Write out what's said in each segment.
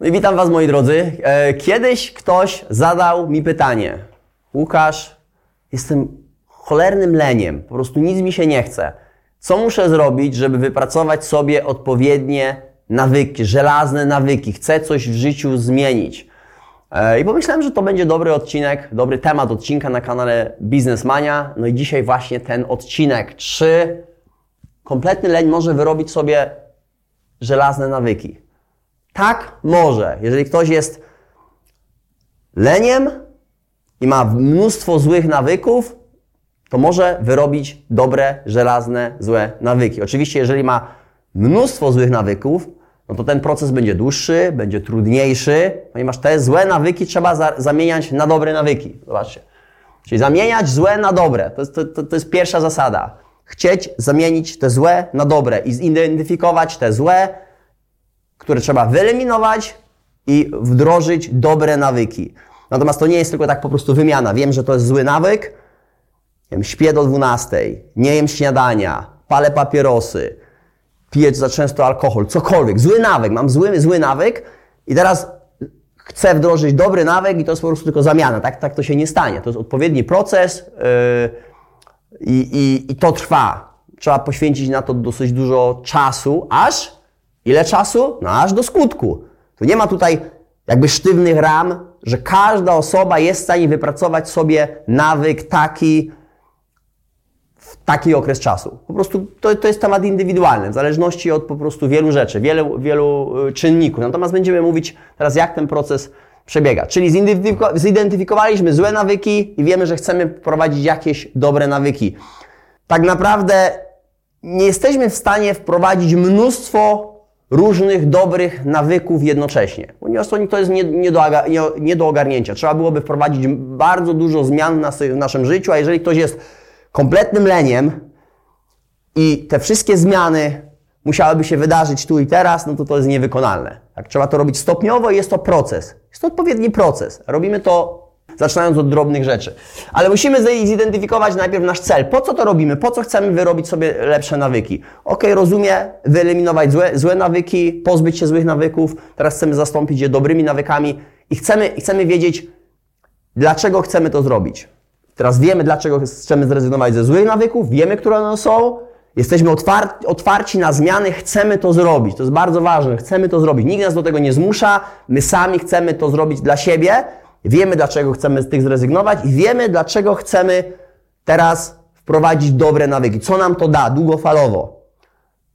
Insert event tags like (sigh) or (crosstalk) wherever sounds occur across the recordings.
No i witam Was moi drodzy. E, kiedyś ktoś zadał mi pytanie. Łukasz, jestem cholernym leniem, po prostu nic mi się nie chce. Co muszę zrobić, żeby wypracować sobie odpowiednie nawyki, żelazne nawyki? Chcę coś w życiu zmienić. E, I pomyślałem, że to będzie dobry odcinek, dobry temat odcinka na kanale Biznesmania. No i dzisiaj właśnie ten odcinek. Czy kompletny leń może wyrobić sobie żelazne nawyki? Tak, może. Jeżeli ktoś jest leniem i ma mnóstwo złych nawyków, to może wyrobić dobre, żelazne, złe nawyki. Oczywiście, jeżeli ma mnóstwo złych nawyków, no to ten proces będzie dłuższy, będzie trudniejszy, ponieważ te złe nawyki trzeba za zamieniać na dobre nawyki. Zobaczcie. Czyli zamieniać złe na dobre. To jest, to, to jest pierwsza zasada. Chcieć zamienić te złe na dobre i zidentyfikować te złe, które trzeba wyeliminować i wdrożyć dobre nawyki. Natomiast to nie jest tylko tak po prostu wymiana. Wiem, że to jest zły nawyk. Wiem, śpię do 12, nie jem śniadania, palę papierosy, piję za często alkohol, cokolwiek. Zły nawyk, mam zły, zły nawyk i teraz chcę wdrożyć dobry nawyk i to jest po prostu tylko zamiana. Tak, tak to się nie stanie. To jest odpowiedni proces yy, i, i to trwa. Trzeba poświęcić na to dosyć dużo czasu, aż Ile czasu? No aż do skutku. Tu nie ma tutaj jakby sztywnych ram, że każda osoba jest w stanie wypracować sobie nawyk taki w taki okres czasu. Po prostu to, to jest temat indywidualny, w zależności od po prostu wielu rzeczy, wielu, wielu y, czynników. Natomiast będziemy mówić teraz, jak ten proces przebiega. Czyli zidentyfikowaliśmy złe nawyki i wiemy, że chcemy prowadzić jakieś dobre nawyki. Tak naprawdę nie jesteśmy w stanie wprowadzić mnóstwo różnych dobrych nawyków jednocześnie, ponieważ to jest nie, nie, do, nie, nie do ogarnięcia. Trzeba byłoby wprowadzić bardzo dużo zmian w naszym życiu, a jeżeli ktoś jest kompletnym leniem i te wszystkie zmiany musiałyby się wydarzyć tu i teraz, no to to jest niewykonalne. Tak, trzeba to robić stopniowo i jest to proces. Jest to odpowiedni proces. Robimy to zaczynając od drobnych rzeczy. Ale musimy zidentyfikować najpierw nasz cel. Po co to robimy? Po co chcemy wyrobić sobie lepsze nawyki? Ok, rozumiem, wyeliminować złe, złe nawyki, pozbyć się złych nawyków, teraz chcemy zastąpić je dobrymi nawykami i chcemy, chcemy wiedzieć, dlaczego chcemy to zrobić. Teraz wiemy, dlaczego chcemy zrezygnować ze złych nawyków, wiemy, które one są, jesteśmy otwarci, otwarci na zmiany, chcemy to zrobić. To jest bardzo ważne, chcemy to zrobić. Nikt nas do tego nie zmusza, my sami chcemy to zrobić dla siebie, Wiemy, dlaczego chcemy z tych zrezygnować i wiemy, dlaczego chcemy teraz wprowadzić dobre nawyki. Co nam to da długofalowo?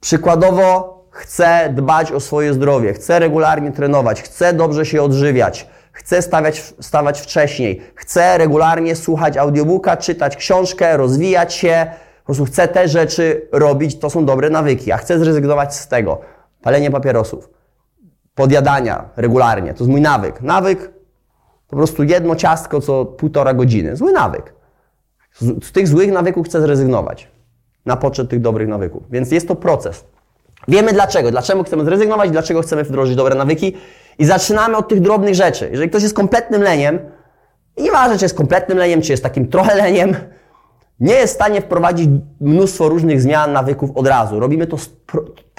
Przykładowo, chcę dbać o swoje zdrowie, chcę regularnie trenować, chcę dobrze się odżywiać, chcę stawiać, stawać wcześniej, chcę regularnie słuchać audiobooka, czytać książkę, rozwijać się, po prostu chcę te rzeczy robić, to są dobre nawyki, a chcę zrezygnować z tego. Palenie papierosów, podjadania regularnie, to jest mój nawyk. Nawyk po prostu jedno ciastko co półtora godziny. Zły nawyk. Z, z tych złych nawyków chcę zrezygnować na poczet tych dobrych nawyków. Więc jest to proces. Wiemy dlaczego. Dlaczego chcemy zrezygnować, dlaczego chcemy wdrożyć dobre nawyki. I zaczynamy od tych drobnych rzeczy. Jeżeli ktoś jest kompletnym leniem, i nieważne, czy jest kompletnym leniem, czy jest takim trochę leniem, nie jest w stanie wprowadzić mnóstwo różnych zmian, nawyków od razu. Robimy to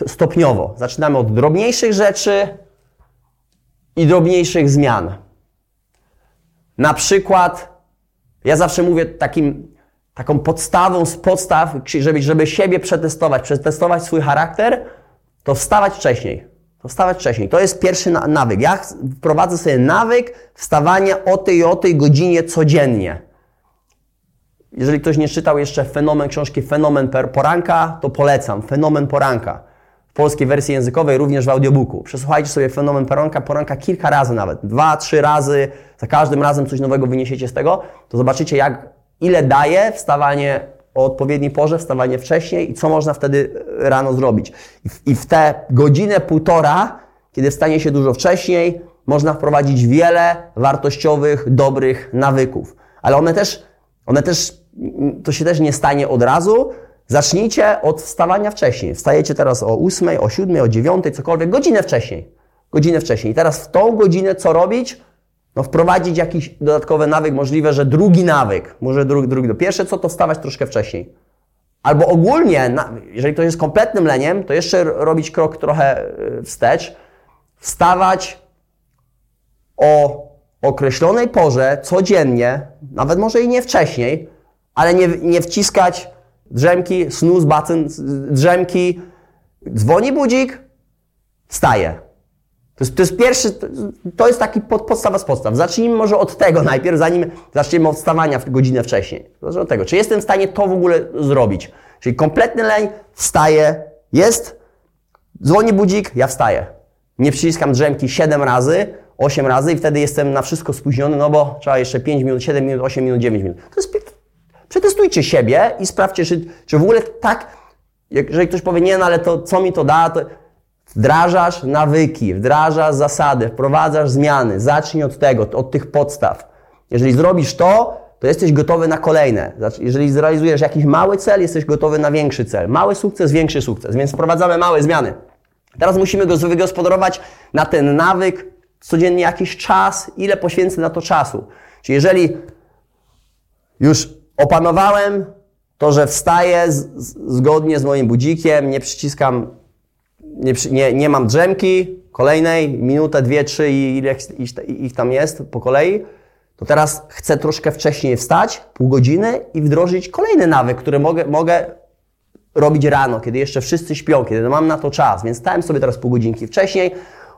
stopniowo. Zaczynamy od drobniejszych rzeczy i drobniejszych zmian. Na przykład, ja zawsze mówię takim, taką podstawą z podstaw, żeby, żeby siebie przetestować, przetestować swój charakter, to wstawać wcześniej. To wstawać wcześniej. To jest pierwszy nawyk. Ja wprowadzę sobie nawyk wstawania o tej i o tej godzinie codziennie. Jeżeli ktoś nie czytał jeszcze fenomen książki Fenomen Poranka, to polecam. Fenomen Poranka polskiej wersji językowej, również w audiobooku. Przesłuchajcie sobie fenomen poranka, poranka kilka razy nawet, dwa, trzy razy, za każdym razem coś nowego wyniesiecie z tego, to zobaczycie jak, ile daje wstawanie o odpowiedniej porze, wstawanie wcześniej i co można wtedy rano zrobić. I w, i w te godzinę, półtora, kiedy stanie się dużo wcześniej, można wprowadzić wiele wartościowych, dobrych nawyków. Ale one też, one też, to się też nie stanie od razu, Zacznijcie od wstawania wcześniej. Wstajecie teraz o 8, o 7, o 9, cokolwiek, godzinę wcześniej. Godzinę wcześniej. I teraz w tą godzinę co robić? No wprowadzić jakiś dodatkowy nawyk, możliwe, że drugi nawyk, może drugi, drugi. Do pierwsze co to wstawać troszkę wcześniej. Albo ogólnie, jeżeli ktoś jest kompletnym leniem, to jeszcze robić krok trochę y, wstecz, wstawać o określonej porze, codziennie, nawet może i nie wcześniej, ale nie, nie wciskać drzemki, snooze button, drzemki, dzwoni budzik, wstaje. To jest, to jest pierwszy, to jest taki pod, podstawa z podstaw. Zacznijmy może od tego najpierw, zanim zaczniemy od wstawania w godzinę wcześniej. Zacznijmy od tego, czy jestem w stanie to w ogóle zrobić. Czyli kompletny leń, wstaję, jest, dzwoni budzik, ja wstaję. Nie przyciskam drzemki 7 razy, 8 razy i wtedy jestem na wszystko spóźniony, no bo trzeba jeszcze 5 minut, 7 minut, 8 minut, 9 minut. To jest, przetestujcie siebie i sprawdźcie, czy, czy w ogóle tak, jeżeli ktoś powie, nie, no ale to co mi to da, to wdrażasz nawyki, wdrażasz zasady, wprowadzasz zmiany. Zacznij od tego, od tych podstaw. Jeżeli zrobisz to, to jesteś gotowy na kolejne. Jeżeli zrealizujesz jakiś mały cel, jesteś gotowy na większy cel. Mały sukces, większy sukces, więc wprowadzamy małe zmiany. Teraz musimy go wygospodarować na ten nawyk, codziennie jakiś czas, ile poświęcę na to czasu. Czyli jeżeli już opanowałem to, że wstaję z, zgodnie z moim budzikiem, nie przyciskam, nie, nie, nie mam drzemki kolejnej, minutę, dwie, trzy i ile ich tam jest po kolei, to teraz chcę troszkę wcześniej wstać, pół godziny i wdrożyć kolejny nawyk, który mogę, mogę robić rano, kiedy jeszcze wszyscy śpią, kiedy mam na to czas, więc stałem sobie teraz pół godzinki wcześniej.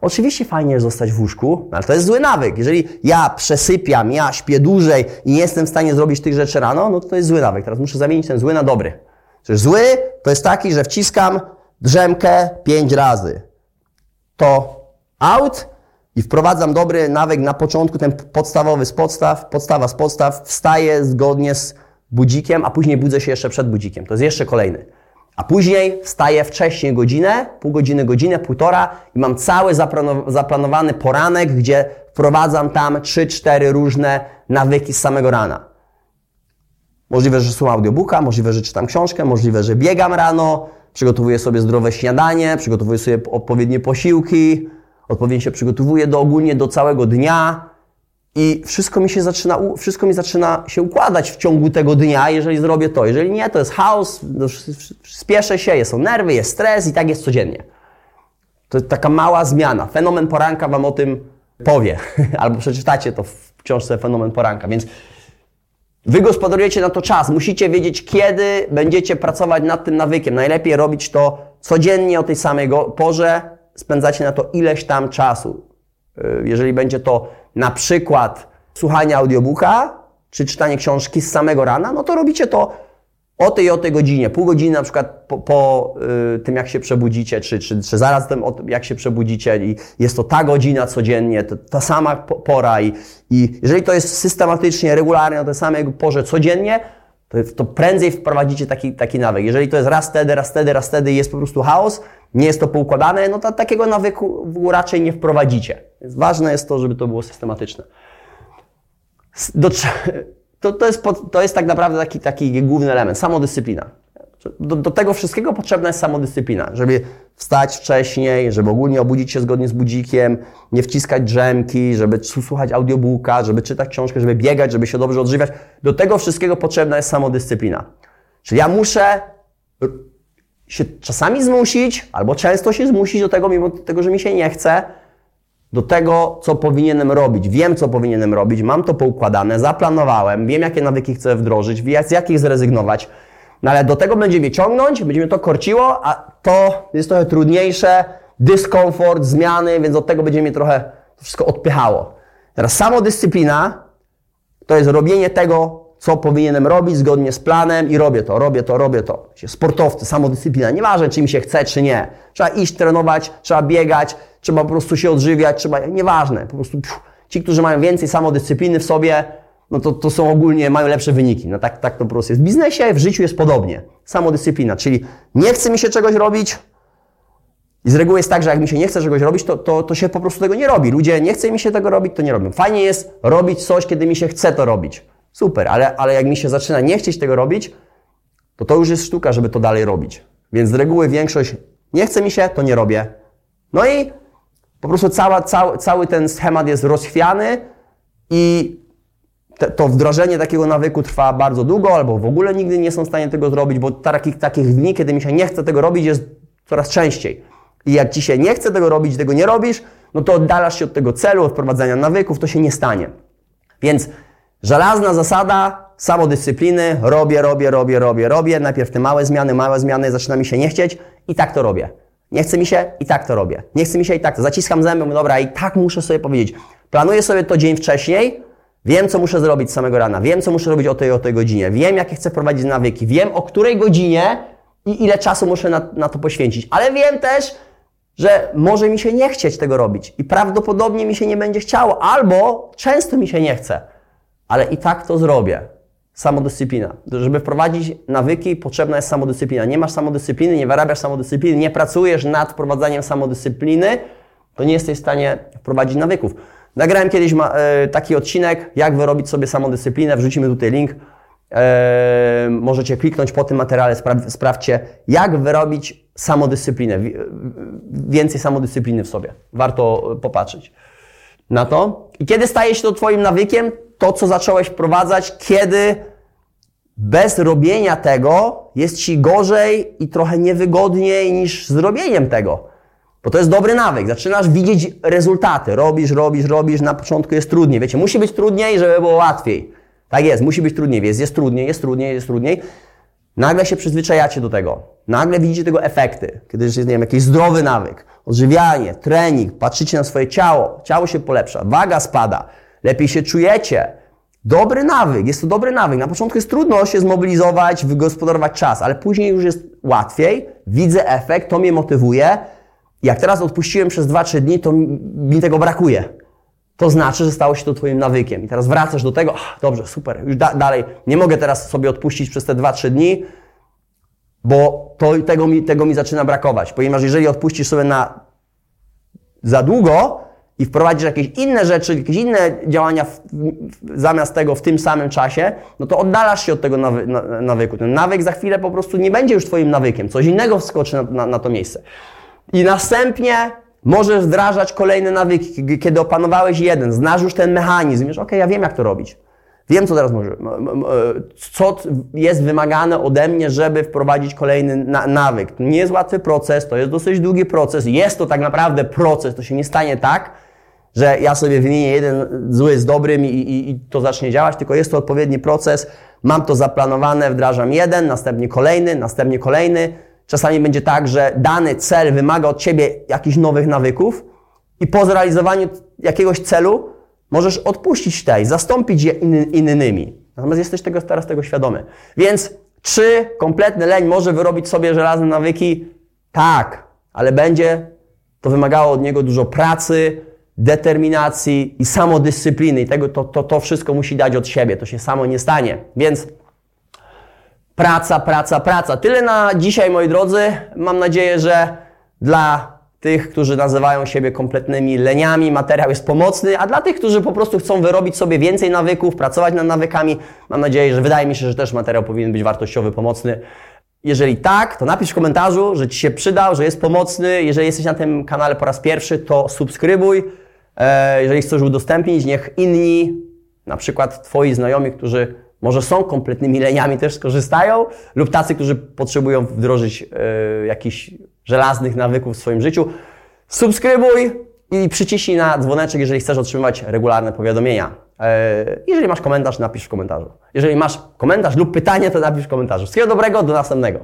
Oczywiście fajnie jest zostać w łóżku, ale to jest zły nawyk. Jeżeli ja przesypiam, ja śpię dłużej i nie jestem w stanie zrobić tych rzeczy rano, no to to jest zły nawyk. Teraz muszę zamienić ten zły na dobry. Przecież zły to jest taki, że wciskam drzemkę pięć razy. To out i wprowadzam dobry nawyk na początku, ten podstawowy z podstaw, podstawa z podstaw, wstaję zgodnie z budzikiem, a później budzę się jeszcze przed budzikiem. To jest jeszcze kolejny. A później wstaję wcześniej godzinę, pół godziny, godzinę, półtora i mam cały zaplanowany poranek, gdzie wprowadzam tam 3-4 różne nawyki z samego rana. Możliwe, że słucham audiobooka, możliwe, że czytam książkę, możliwe, że biegam rano, przygotowuję sobie zdrowe śniadanie, przygotowuję sobie odpowiednie posiłki, odpowiednio się przygotowuję do ogólnie do całego dnia, i wszystko mi się zaczyna, wszystko mi zaczyna się układać w ciągu tego dnia, jeżeli zrobię to. Jeżeli nie, to jest chaos, no, spieszę się, są nerwy, jest stres i tak jest codziennie. To jest taka mała zmiana. Fenomen poranka Wam o tym powie, (laughs) albo przeczytacie to w książce Fenomen poranka, więc wygospodarujecie na to czas. Musicie wiedzieć, kiedy będziecie pracować nad tym nawykiem. Najlepiej robić to codziennie o tej samej porze, spędzacie na to ileś tam czasu. Y, jeżeli będzie to na przykład słuchanie audiobooka, czy czytanie książki z samego rana, no to robicie to o tej o tej godzinie, pół godziny na przykład po, po y, tym, jak się przebudzicie, czy, czy, czy zaraz tym, jak się przebudzicie i jest to ta godzina codziennie, to, ta sama pora i, i jeżeli to jest systematycznie, regularnie o tej samej porze codziennie, to, to prędzej wprowadzicie taki, taki nawyk. Jeżeli to jest raz wtedy, raz wtedy, raz wtedy jest po prostu chaos, nie jest to poukładane, no to takiego nawyku raczej nie wprowadzicie. Więc ważne jest to, żeby to było systematyczne. Do, (laughs) to, to, jest, to jest tak naprawdę taki, taki główny element, samodyscyplina. Do, do, tego wszystkiego potrzebna jest samodyscyplina, żeby wstać wcześniej, żeby ogólnie obudzić się zgodnie z budzikiem, nie wciskać drzemki, żeby słuchać audiobooka, żeby czytać książkę, żeby biegać, żeby się dobrze odżywiać. Do tego wszystkiego potrzebna jest samodyscyplina. Czyli ja muszę się czasami zmusić, albo często się zmusić do tego, mimo tego, że mi się nie chce, do tego, co powinienem robić. Wiem, co powinienem robić, mam to poukładane, zaplanowałem, wiem, jakie nawyki chcę wdrożyć, z jakich zrezygnować. No ale do tego będzie mnie ciągnąć, będzie mnie to korciło, a to jest trochę trudniejsze, dyskomfort, zmiany, więc od tego będzie mnie trochę wszystko odpychało. Teraz samodyscyplina to jest robienie tego, co powinienem robić zgodnie z planem i robię to, robię to, robię to. Sportowcy, samodyscyplina, nieważne czy mi się chce, czy nie. Trzeba iść trenować, trzeba biegać, trzeba po prostu się odżywiać, trzeba, nieważne, po prostu pff, ci, którzy mają więcej samodyscypliny w sobie, no to, to są ogólnie, mają lepsze wyniki. No tak, tak to po prostu jest. W biznesie, w życiu jest podobnie. Samodyscyplina, czyli nie chce mi się czegoś robić, i z reguły jest tak, że jak mi się nie chce czegoś robić, to, to, to się po prostu tego nie robi. Ludzie nie chce mi się tego robić, to nie robią. Fajnie jest robić coś, kiedy mi się chce to robić. Super, ale, ale jak mi się zaczyna nie chcieć tego robić, to to już jest sztuka, żeby to dalej robić. Więc z reguły większość nie chce mi się, to nie robię. No i po prostu cała, cały, cały ten schemat jest rozchwiany i te, to wdrożenie takiego nawyku trwa bardzo długo, albo w ogóle nigdy nie są w stanie tego zrobić, bo takich, takich dni, kiedy mi się nie chce tego robić, jest coraz częściej. I jak ci się nie chce tego robić, tego nie robisz, no to oddalasz się od tego celu, od wprowadzania nawyków, to się nie stanie. Więc żelazna zasada samodyscypliny, robię, robię, robię, robię, robię, najpierw te małe zmiany, małe zmiany, zaczyna mi się nie chcieć i tak to robię. Nie chce mi się i tak to robię. Nie chce mi się i tak to. Zaciskam zęby, mówię, dobra, i tak muszę sobie powiedzieć. Planuję sobie to dzień wcześniej, wiem, co muszę zrobić samego rana, wiem, co muszę robić o tej o tej godzinie, wiem, jakie chcę prowadzić nawyki, wiem, o której godzinie i ile czasu muszę na, na to poświęcić. Ale wiem też, że może mi się nie chcieć tego robić i prawdopodobnie mi się nie będzie chciało, albo często mi się nie chce, ale i tak to zrobię. Samodyscyplina. Żeby wprowadzić nawyki, potrzebna jest samodyscyplina. Nie masz samodyscypliny, nie wyrabiasz samodyscypliny, nie pracujesz nad wprowadzaniem samodyscypliny, to nie jesteś w stanie wprowadzić nawyków. Nagrałem kiedyś e, taki odcinek, jak wyrobić sobie samodyscyplinę. Wrzucimy tutaj link. E, możecie kliknąć po tym materiale, spra sprawdźcie, jak wyrobić samodyscyplinę. Więcej samodyscypliny w sobie. Warto popatrzeć na to. I kiedy staje się to Twoim nawykiem, to co zacząłeś wprowadzać, kiedy bez robienia tego jest Ci gorzej i trochę niewygodniej niż z robieniem tego. Bo to jest dobry nawyk. Zaczynasz widzieć rezultaty. Robisz, robisz, robisz. Na początku jest trudniej. Wiecie, musi być trudniej, żeby było łatwiej. Tak jest, musi być trudniej. Jest, jest trudniej, jest trudniej, jest trudniej. Nagle się przyzwyczajacie do tego. Nagle widzicie tego efekty. Kiedy jest, nie wiem, jakiś zdrowy nawyk, odżywianie, trening, patrzycie na swoje ciało, ciało się polepsza, waga spada, lepiej się czujecie. Dobry nawyk, jest to dobry nawyk. Na początku jest trudno się zmobilizować, wygospodarować czas, ale później już jest łatwiej, widzę efekt, to mnie motywuje. Jak teraz odpuściłem przez 2-3 dni, to mi tego brakuje. To znaczy, że stało się to Twoim nawykiem. I teraz wracasz do tego, ach, dobrze, super, już da dalej, nie mogę teraz sobie odpuścić przez te 2-3 dni, bo to, tego, mi, tego mi zaczyna brakować. Ponieważ jeżeli odpuścisz sobie na za długo i wprowadzisz jakieś inne rzeczy, jakieś inne działania w, w, zamiast tego w tym samym czasie, no to oddalasz się od tego nawy, na, nawyku. Ten nawyk za chwilę po prostu nie będzie już Twoim nawykiem. Coś innego wskoczy na, na, na to miejsce. I następnie możesz wdrażać kolejne nawyki. Kiedy opanowałeś jeden, znasz już ten mechanizm, wiesz, ok, ja wiem jak to robić. Wiem, co teraz może, co jest wymagane ode mnie, żeby wprowadzić kolejny na nawyk. To nie jest łatwy proces, to jest dosyć długi proces. Jest to tak naprawdę proces, to się nie stanie tak, że ja sobie wymienię jeden zły z dobrym i, i, i to zacznie działać, tylko jest to odpowiedni proces. Mam to zaplanowane, wdrażam jeden, następnie kolejny, następnie kolejny. Czasami będzie tak, że dany cel wymaga od Ciebie jakichś nowych nawyków i po zrealizowaniu jakiegoś celu możesz odpuścić te i zastąpić je in, innymi. Natomiast jesteś tego, teraz tego świadomy. Więc czy kompletny leń może wyrobić sobie żelazne nawyki? Tak, ale będzie to wymagało od niego dużo pracy, determinacji i samodyscypliny. I tego, to, to, to wszystko musi dać od siebie. To się samo nie stanie. Więc praca, praca, praca. Tyle na dzisiaj, moi drodzy. Mam nadzieję, że dla tych, którzy nazywają siebie kompletnymi leniami, materiał jest pomocny, a dla tych, którzy po prostu chcą wyrobić sobie więcej nawyków, pracować nad nawykami, mam nadzieję, że wydaje mi się, że też materiał powinien być wartościowy, pomocny. Jeżeli tak, to napisz w komentarzu, że Ci się przydał, że jest pomocny. Jeżeli jesteś na tym kanale po raz pierwszy, to subskrybuj. E, jeżeli chcesz udostępnić, niech inni, na przykład Twoi znajomi, którzy może są kompletnymi leniami, też skorzystają, lub tacy, którzy potrzebują wdrożyć e, jakiś żelaznych nawyków w swoim życiu. Subskrybuj i przyciśnij na dzwoneczek, jeżeli chcesz otrzymywać regularne powiadomienia. E, jeżeli masz komentarz, napisz w komentarzu. Jeżeli masz komentarz lub pytanie, to napisz w komentarzu. Wszystkiego dobrego, do następnego.